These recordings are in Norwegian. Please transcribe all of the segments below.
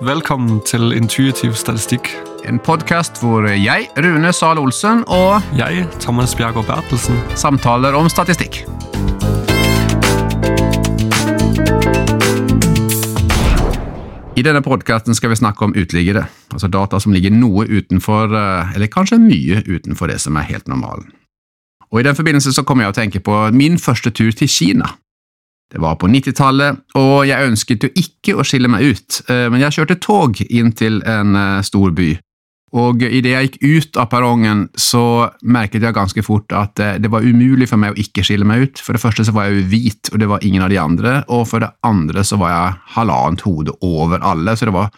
Velkommen til Intuitiv statistikk. En podkast hvor jeg, Rune Sahl Olsen, og Jeg, Thomas Bjergård Bertelsen. samtaler om statistikk. I denne podkasten skal vi snakke om uteliggere, altså data som ligger noe utenfor, eh, eller kanskje mye utenfor det som er helt normalen. Og I den forbindelse så kommer jeg å tenke på min første tur til Kina. Det var på 90-tallet, og jeg ønsket jo ikke å skille meg ut, eh, men jeg kjørte tog inn til en eh, stor by. Og idet jeg gikk ut av perrongen, så merket jeg ganske fort at eh, det var umulig for meg å ikke skille meg ut. For det første så var jeg jo hvit, og det var ingen av de andre, og for det andre så var jeg halvannet hode over alle, så det var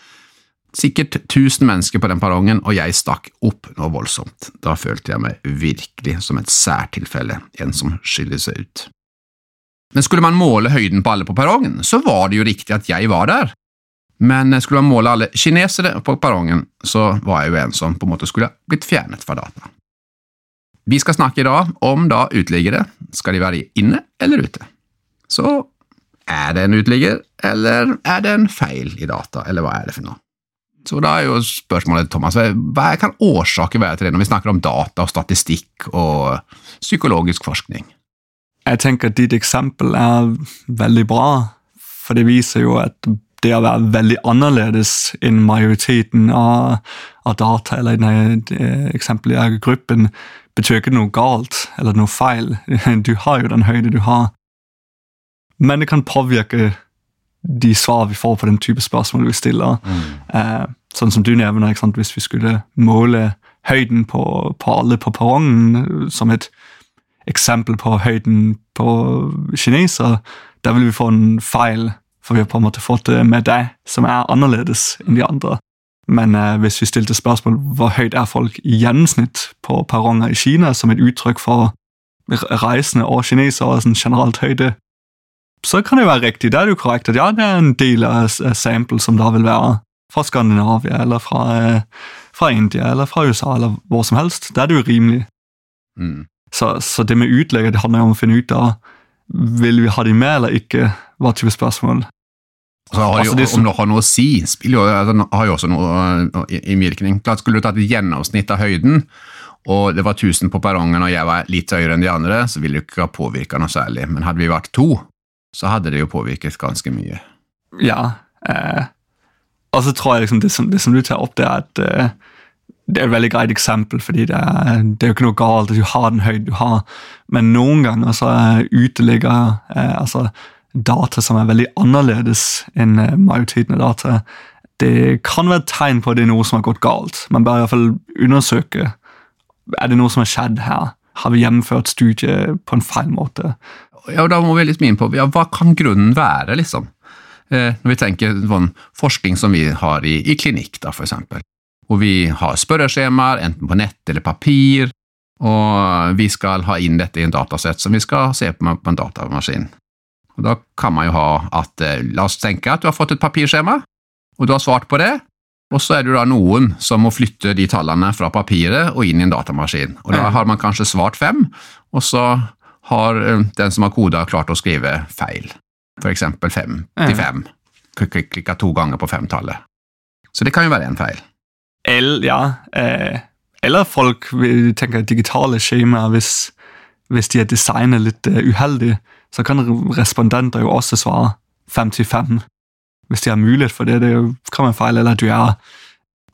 sikkert 1000 mennesker på den perrongen, og jeg stakk opp noe voldsomt. Da følte jeg meg virkelig som et særtilfelle, en som skiller seg ut. Men skulle man måle høyden på alle på perrongen, så var det jo riktig at jeg var der. Men skulle man måle alle kinesere på perrongen, så var jeg jo en som på en måte skulle blitt fjernet fra data. Vi skal snakke i dag om da uteliggere. Skal de være inne eller ute? Så er det en uteligger, eller er det en feil i data, eller hva er det for noe? Så da er jo spørsmålet, Thomas, hva kan årsaken være til det når vi snakker om data og statistikk og psykologisk forskning? Jeg tenker at ditt eksempel er veldig bra, for det viser jo at det å være veldig annerledes enn majoriteten av, av data, eller nei, eksempelet av gruppen, betyr ikke noe galt eller noe feil. Du har jo den høyde du har. Men det kan påvirke de svar vi får på den type spørsmål vi stiller. Eh, sånn som du nevner, hvis vi skulle måle høyden på, på alle på perrongen som et eksempel på høyden på kineser, der vil vi få en feil, for vi har på en måte fått det med deg som er annerledes enn de andre. Men eh, hvis vi stilte spørsmål hvor høyt er folk i gjennomsnitt på perronger i Kina, som et uttrykk for reisende og kinesere sånn generelt høyde, så kan det jo være riktig. Det er jo korrekt at ja, det er en del av sample som da vil være fra Skandinavia, eller fra, eh, fra India, eller fra USA, eller hvor som helst. Det er det jo rimelig. Mm. Så, så det med utlegger det handler om å finne ut av vil vi ha de med eller ikke, hva type spørsmål. Så har Altså, som- Om det har noe å si, spiller jo, altså, har jo også noe i- innvirkning. Klart Skulle du tatt et gjennomsnitt av høyden, og det var 1000 på perrongen og jeg var litt høyere enn de andre, så ville det ikke ha påvirka noe særlig. Men hadde vi vært to, så hadde det jo påvirket ganske mye. Ja. Eh, og så tror jeg liksom det som, det som du tar opp, det er at eh, det er et veldig greit eksempel, fordi det er, det er jo ikke noe galt at du har den høyden du har, men noen ganger så er uteligger eh, altså data som er veldig annerledes enn eh, majoriteten av data. Det kan være et tegn på at det er noe som har gått galt. Man bør fall undersøke er det noe som har skjedd her. Har vi gjennomført studiet på en feil måte? Ja, og Da må vi liksom inn på ja, hva kan grunnen være, liksom? Eh, når vi tenker sånn forskning som vi har i, i klinikk, da, for eksempel. Hvor vi har spørreskjemaer, enten på nett eller papir, og vi skal ha inn dette i en datasett som vi skal se på på en datamaskin. Og Da kan man jo ha at eh, La oss tenke at du har fått et papirskjema, og du har svart på det, og så er det da noen som må flytte de tallene fra papiret og inn i en datamaskin. Og Da har man kanskje svart fem, og så har eh, den som har koda klart å skrive feil. For eksempel fem til fem. Klikka to ganger på femtallet. Så det kan jo være en feil. El, ja. Eh, eller folk vil tenke digitale skjemaer. Hvis, hvis de er designet litt eh, uheldig, så kan respondenter jo også svare fem til fem. Hvis de har mulighet for det. Det kan være feil, eller at du er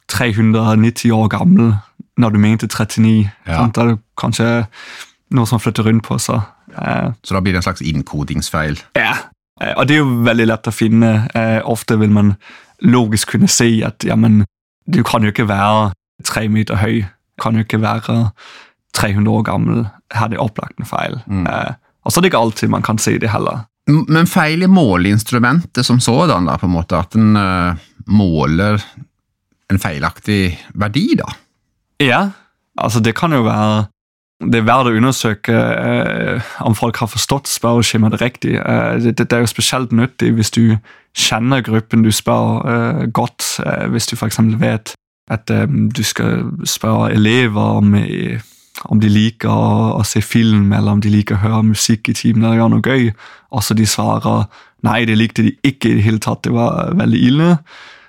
390 år gammel når du mente 39. Ja. Sant? Da er det kanskje noe som flytter rundt på seg. Ja. Så da blir det en slags innkodingsfeil. ja, eh, og det er jo veldig lett å finne. Ofte vil man logisk kunne si at ja, men du kan jo ikke være tre meter høy, kan jo ikke være 300 år gammel. Her er det opplagt en feil. Mm. Eh, og så er det ikke alltid man kan si det heller. Men feil i måleinstrumentet som sådan, da, på en måte, at den uh, måler en feilaktig verdi, da. Ja, altså det kan jo være det er verdt å undersøke eh, om folk har forstått spørreskjemaet riktig. Eh, det, det er jo spesielt nyttig hvis du kjenner gruppen du spør eh, godt. Eh, hvis du f.eks. vet at du skal spørre elever om, om de liker å, å se film, eller om de liker å høre musikk i timen eller gjøre noe gøy, og så de svarer nei, det likte de ikke i det hele tatt, det var veldig ille.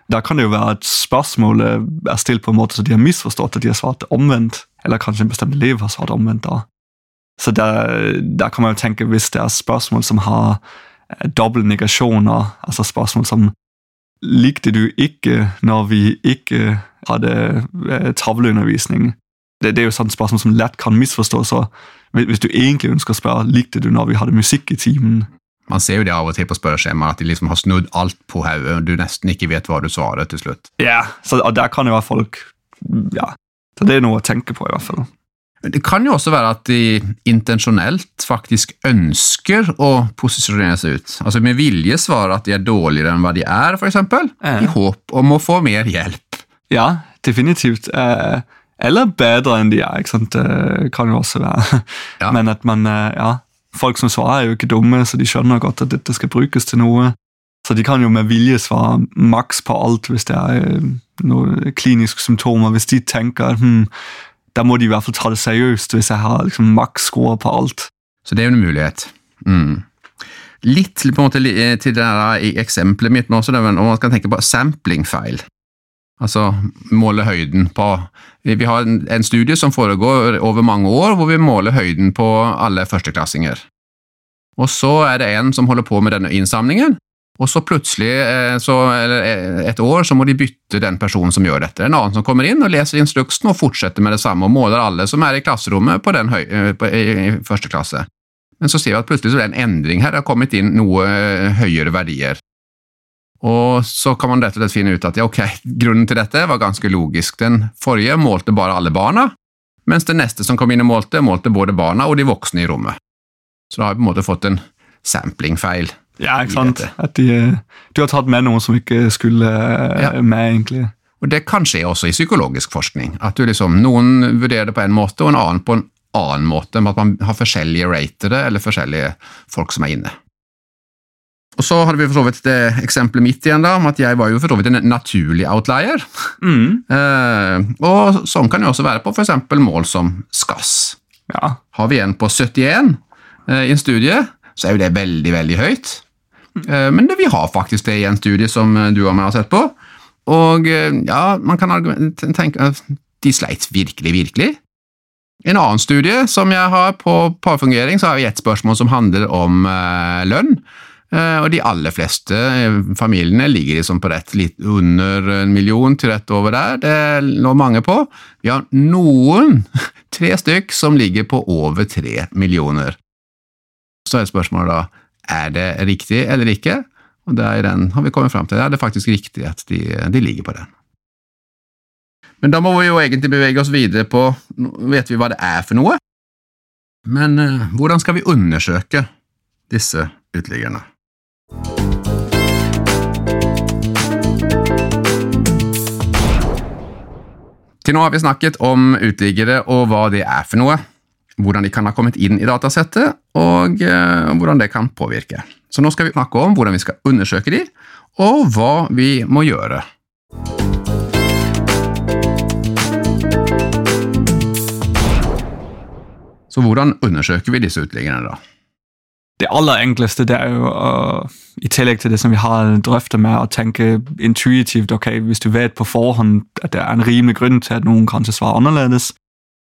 Da kan det jo være at spørsmålet er stilt på en måte så de har misforstått at de har svart omvendt, eller kanskje en bestemt liv har svart omvendt. da. Så der, der kan man jo tenke, hvis det er spørsmål som har eh, doble negasjoner, altså spørsmål som likte du ikke når vi ikke hadde eh, tavleundervisning? Det, det er jo sånne spørsmål som lett kan misforstås. så Hvis du egentlig ønsker å spørre likte du når vi hadde musikk i timen, Man ser jo det av og til på spørreskjemaet, at de liksom har snudd alt på hodet, og du nesten ikke vet hva du svarer til slutt. Ja, så, og der kan jo være folk Ja, så det er noe å tenke på, i hvert fall. Det kan jo også være at de intensjonelt faktisk ønsker å posisjonere seg ut. Altså med vilje svarer at de er dårligere enn hva de er, f.eks., Eh. i håp om å få mer hjelp. Ja, definitivt. Eh, eller bedre enn de er, ikke sant. Det kan jo også være. Ja. Men at man eh, Ja, folk som svarer, er jo ikke dumme, så de skjønner godt at dette skal brukes til noe. Så de kan jo med vilje svare maks på alt hvis det er eh, noen kliniske symptomer. Hvis de tenker hm, da må de i hvert fall ta det seriøst hvis jeg har liksom maks score på alt. Så det er jo en mulighet. Mm. Litt på en måte eh, til det der i eksempelet mitt, nå, om man skal tenke på samplingfeil. Altså måle høyden på Vi har en studie som foregår over mange år, hvor vi måler høyden på alle førsteklassinger. Og så er det en som holder på med denne innsamlingen, og så plutselig, eh, så, eh, et år, så må de bytte den personen som gjør dette. En annen som kommer inn og leser instruksen og fortsetter med det samme, og måler alle som er i klasserommet på den høy, eh, på, i, i første klasse. Men så ser vi at plutselig så er det en endring her, det har kommet inn noe høyere verdier. Og så kan man rett og slett finne ut at ja, ok, grunnen til dette var ganske logisk. Den forrige målte bare alle barna, mens den neste som kom inn og målte, målte både barna og de voksne i rommet. Så da har vi på en måte fått en samplingfeil. Ja, ikke sant? At de, de, du har tatt med noen som ikke skulle eh, Ja. med, egentlig. Og det kan skje også i psykologisk forskning. At du liksom, Noen vurderer det på en måte, og en annen på en annen måte. Med at man har forskjellige ratere, eller forskjellige folk som er inne. Og Så hadde vi for så vidt det eksempelet mitt igjen, da, om at jeg var jo for så vidt en naturlig outlier. Mm. Eh, og sånn kan det også være på f.eks. mål som SKAS. Ja. Har vi en på 71 eh, i en studie, så er jo det veldig, veldig høyt. Eh, men det, vi har faktisk det i en studie som eh, du og meg har sett på. Og eh, ja, man kan tenke at de sleit virkelig, virkelig. En annen studie som jeg har på parfungering, så har vi et spørsmål som handler om lønn. Og de aller fleste familiene ligger liksom på rett litt under en million til rett over der. Det lå mange på. Vi har noen, tre stykk, som ligger på over tre millioner. Så er spørsmålet da, er det riktig eller ikke? Og det er den har vi kommet fram til. Er det faktisk riktig at de, de ligger på den. Men da må vi jo egentlig bevege oss videre på vet vi hva det er for noe. Men eh, hvordan skal vi undersøke disse uteliggerne? Til nå har vi snakket om uteliggere og hva det er for noe, hvordan de kan ha kommet inn i datasettet, og eh, hvordan det kan påvirke. Så nå skal vi snakke om hvordan vi skal undersøke de, og hva vi må gjøre. Så hvordan undersøker vi disse uteliggerne, da? Det aller enkleste det er jo å, i tillegg til det som vi har drøftet med, å tenke intuitivt. ok, Hvis du vet på forhånd at det er en rimelig grunn til at noen kanskje svarer annerledes,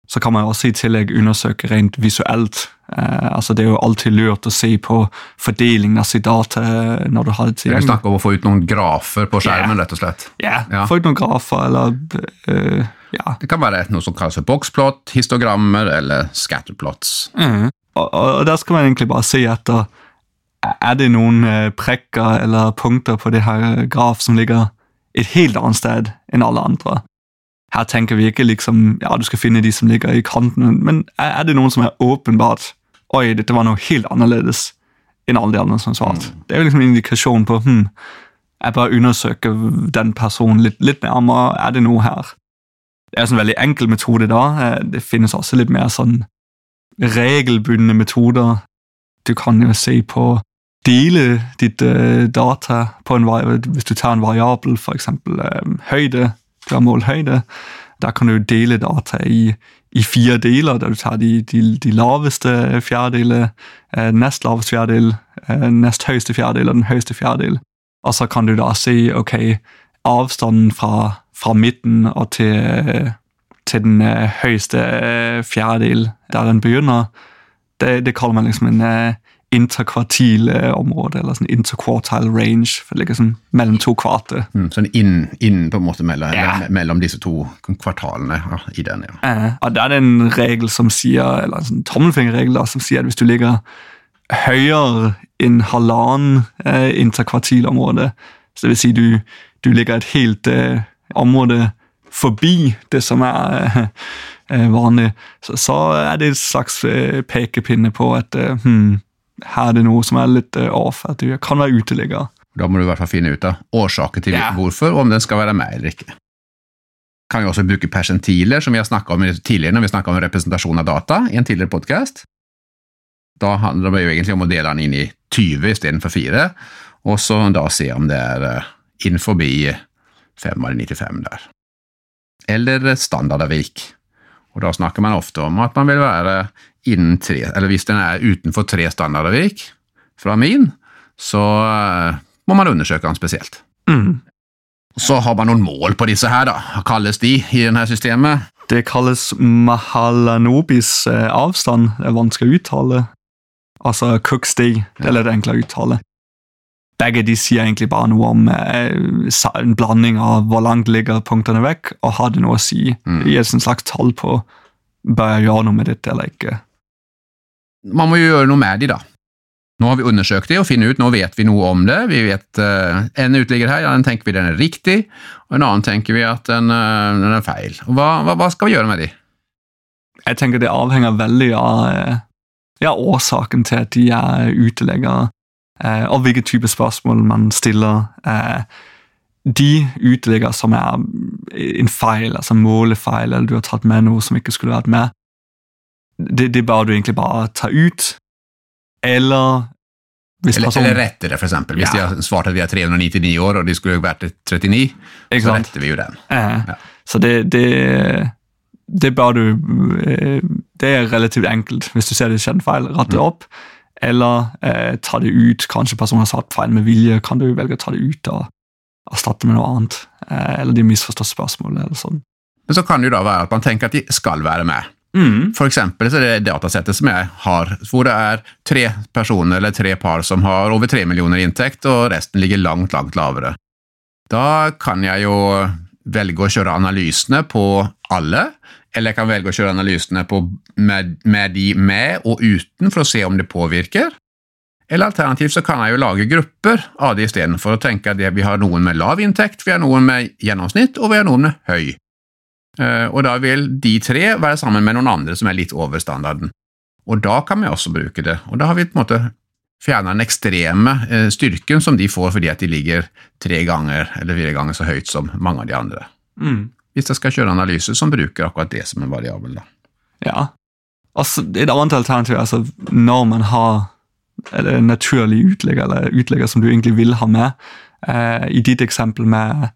så kan man også i tillegg undersøke rent visuelt. Eh, altså Det er jo alltid lurt å se på fordelingen av sitt data når du har det Vi tilgjengelig. snakker om å få ut noen grafer på skjermen, rett og slett. Ja, Ja. Få ut noen grafer, eller uh, Ja. Det kan være noe som kalles boksplott, histogrammer eller scatterplots. Mm. Og, og og der skal man egentlig bare se etter Er det noen eh, prekker eller punkter på det her graf som ligger et helt annet sted enn alle andre. Her tenker vi ikke liksom, ja, du skal finne de som ligger i kanten, men er det noen som er åpenbart Oi, dette var noe helt annerledes enn alle de andre som svarte. Det er jo liksom en indikasjon på hm, jeg bare undersøker den personen litt, litt nærmere. Er det noe her? Det er en veldig enkel metode da. Eh, Det finnes også litt mer sånn regelbundne metoder. Du kan jo se på dele ditt eh, data på en Hvis du tar en variabel, f.eks. Uh, høyde, du har høyde, da kan du dele data i, i fire deler, der du tar de, de, de laveste fjerdedele, eh, nest laveste fjerdedel, eh, nest høyeste fjerdedel og den høyeste fjerdedel. Og så kan du da se ok, avstanden fra, fra midten og til, til den høyeste fjerdedel, der den begynner, det, det kaller man liksom en interkvartil eh, område, eller sånn interquartile range. for det ligger sånn mellom to kvarter. Mm, sånn inn, inn på en måte mellom, Ja. mellom disse to kvartalene ja, i den, ja. Eh, og da er det en regel som sier, eller en sånn tommelfingerregel som sier at hvis du ligger høyere enn halvannen eh, interkvartilområde, så det vil si du, du ligger et helt eh, område forbi det som er eh, vanlig, så, så er det et slags eh, pekepinne på at eh, hmm, her er det noe som er litt eh, off, at du kan være uteligger. Da må du i hvert fall finne ut av årsaken til Ja. hvorfor, og om den skal være med eller ikke. Kan jo også bruke persentiler, som vi har snakket om tidligere når vi snakket om representasjon av data i en tidligere podcast. Da handler det jo egentlig om å dele den inn i 20 istedenfor 4, og så da se om det er eh, inn forbi 5 eller 95 der. Eller standardavvik. Og da snakker man ofte om at man vil være innen tre, eller hvis den er utenfor tre standardavvik fra min, så eh, må man undersøke den spesielt. Mm. Så har man noen mål på disse her, da. Hva kalles de i denne systemet? Det kalles Mahalanobis eh, avstand. Det er vanskelig å uttale. Altså Cooks eller Det enkle å uttale. Begge de sier egentlig bare noe om eh, en blanding av hvor langt ligger punktene vekk, og har det noe å si. Mm. Gir et slags tall på bør jeg gjøre noe med dette eller ikke. Man må jo gjøre noe med de, da. Nå har vi undersøkt de og funnet ut, nå vet vi noe om det. Vi vet uh, En uteligger her, ja, den tenker vi den er riktig, og en annen tenker vi at den, uh, den er feil. Hva, hva, hva skal vi gjøre med de? Jeg tenker det avhenger veldig av eh, ja, årsaken til at de er uteliggere, eh, og hvilke type spørsmål man stiller. Eh, de uteliggere som er en feil, altså målefeil, eller du har tatt med noe som ikke skulle vært med, det, det bør du egentlig bare ta ut. Eller Eller, person... eller rettere, for eksempel. Hvis Ja. de har svart at vi er 399 år, og de skulle vært 39, Exakt. så retter vi jo den. Ja. Ja. Så det, det, det bør du eh, Det er relativt enkelt. Hvis du ser det skjedde feil, rett det Mm. opp. Eller eh, ta det ut. Kanskje personen har satt feil med vilje. Kan du velge å ta det ut og erstatte med noe annet. Eh, eller de misforstår spørsmålet. eller sånn. Men så kan det jo da være at man tenker at de skal være med. Mm. For eksempel så er det datasettet som jeg har, hvor det er tre personer eller tre par som har over tre millioner i inntekt, og resten ligger langt, langt lavere. Da kan jeg jo velge å kjøre analysene på alle, eller jeg kan velge å kjøre analysene med, med de med og uten for å se om det påvirker. Eller alternativt så kan jeg jo lage grupper av det istedenfor å tenke at vi har noen med lav inntekt, vi har noen med gjennomsnitt, og vi har noen med høy. Eh, Og da vil de tre være sammen med noen andre som er litt over standarden. Og da kan vi også bruke det. Og da har vi på en måte fjerna den ekstreme eh, styrken som de får fordi at de ligger tre ganger eller fire ganger så høyt som mange av de andre. Mm. Hvis jeg skal kjøre analyse som bruker akkurat det som en variabel. da. Ja. Altså, et annet alternativ er altså, når man har eller naturlig utlegger, eller utlegger som du egentlig vil ha med. Eh, I ditt eksempel med,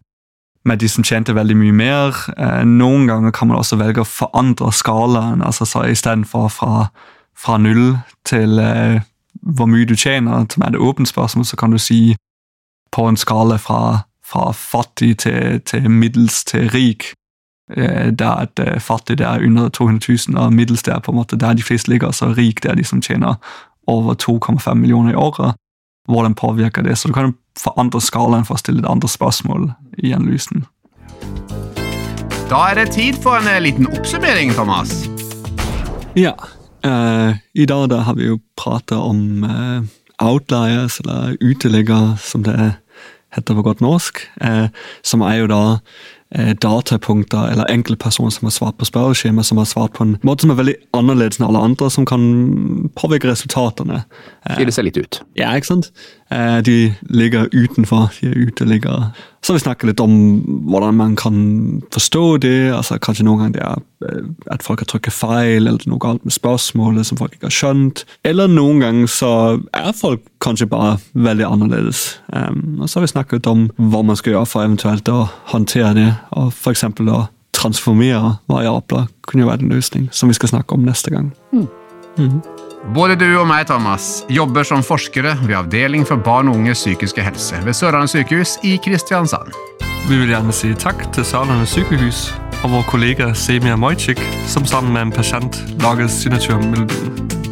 med de som tjente veldig mye mer. Eh, noen ganger kan man også velge å forandre skalaen. altså så Istedenfor fra, fra null til eh, hvor mye du tjener, som er det åpne spørsmål, så kan du si på en skala fra, fra fattig til, til middels til rik eh, der at eh, fattig det er under 200 000, og middels det er på en måte der de fleste ligger, så rik det er de som tjener over 2,5 millioner i året. Hvordan påvirker det? Så du kan forandre skalaen for å stille litt andre spørsmål i analysen. Da er det tid for en eh, liten oppsummering, Thomas. Ja, eh, i dag da har vi jo pratet om eh, outliers, eller uteliggere, som det heter på godt norsk, eh, som er jo da datapunkter eller enkeltpersoner som har svart på spørreskjema, som har svart på en måte som er veldig annerledes enn alle andre, som kan påvirke resultatene. Skiller seg litt ut. Ja, ikke sant? Eh, De ligger utenfor, de er uteliggere. Så har vi snakket litt om hvordan man kan forstå det. altså Kanskje noen ganger det er eh, at folk har trykket feil, eller er noe galt med spørsmålet som folk ikke har skjønt. Eller noen ganger så er folk kanskje bare veldig annerledes. Um, og så har vi snakket om hva man skal gjøre for eventuelt å håndtere det, og f.eks. å transformere variabler kunne jo være en løsning, som vi skal snakke om neste gang. Både du og meg, Thomas, jobber som forskere ved Avdeling for barn og unges psykiske helse ved Sørlandet sykehus i Kristiansand. Vi vil gjerne si takk til Sørlandet sykehus og vår kollega Semia Mojcik, som sammen med en pasient lager signaturmelodien.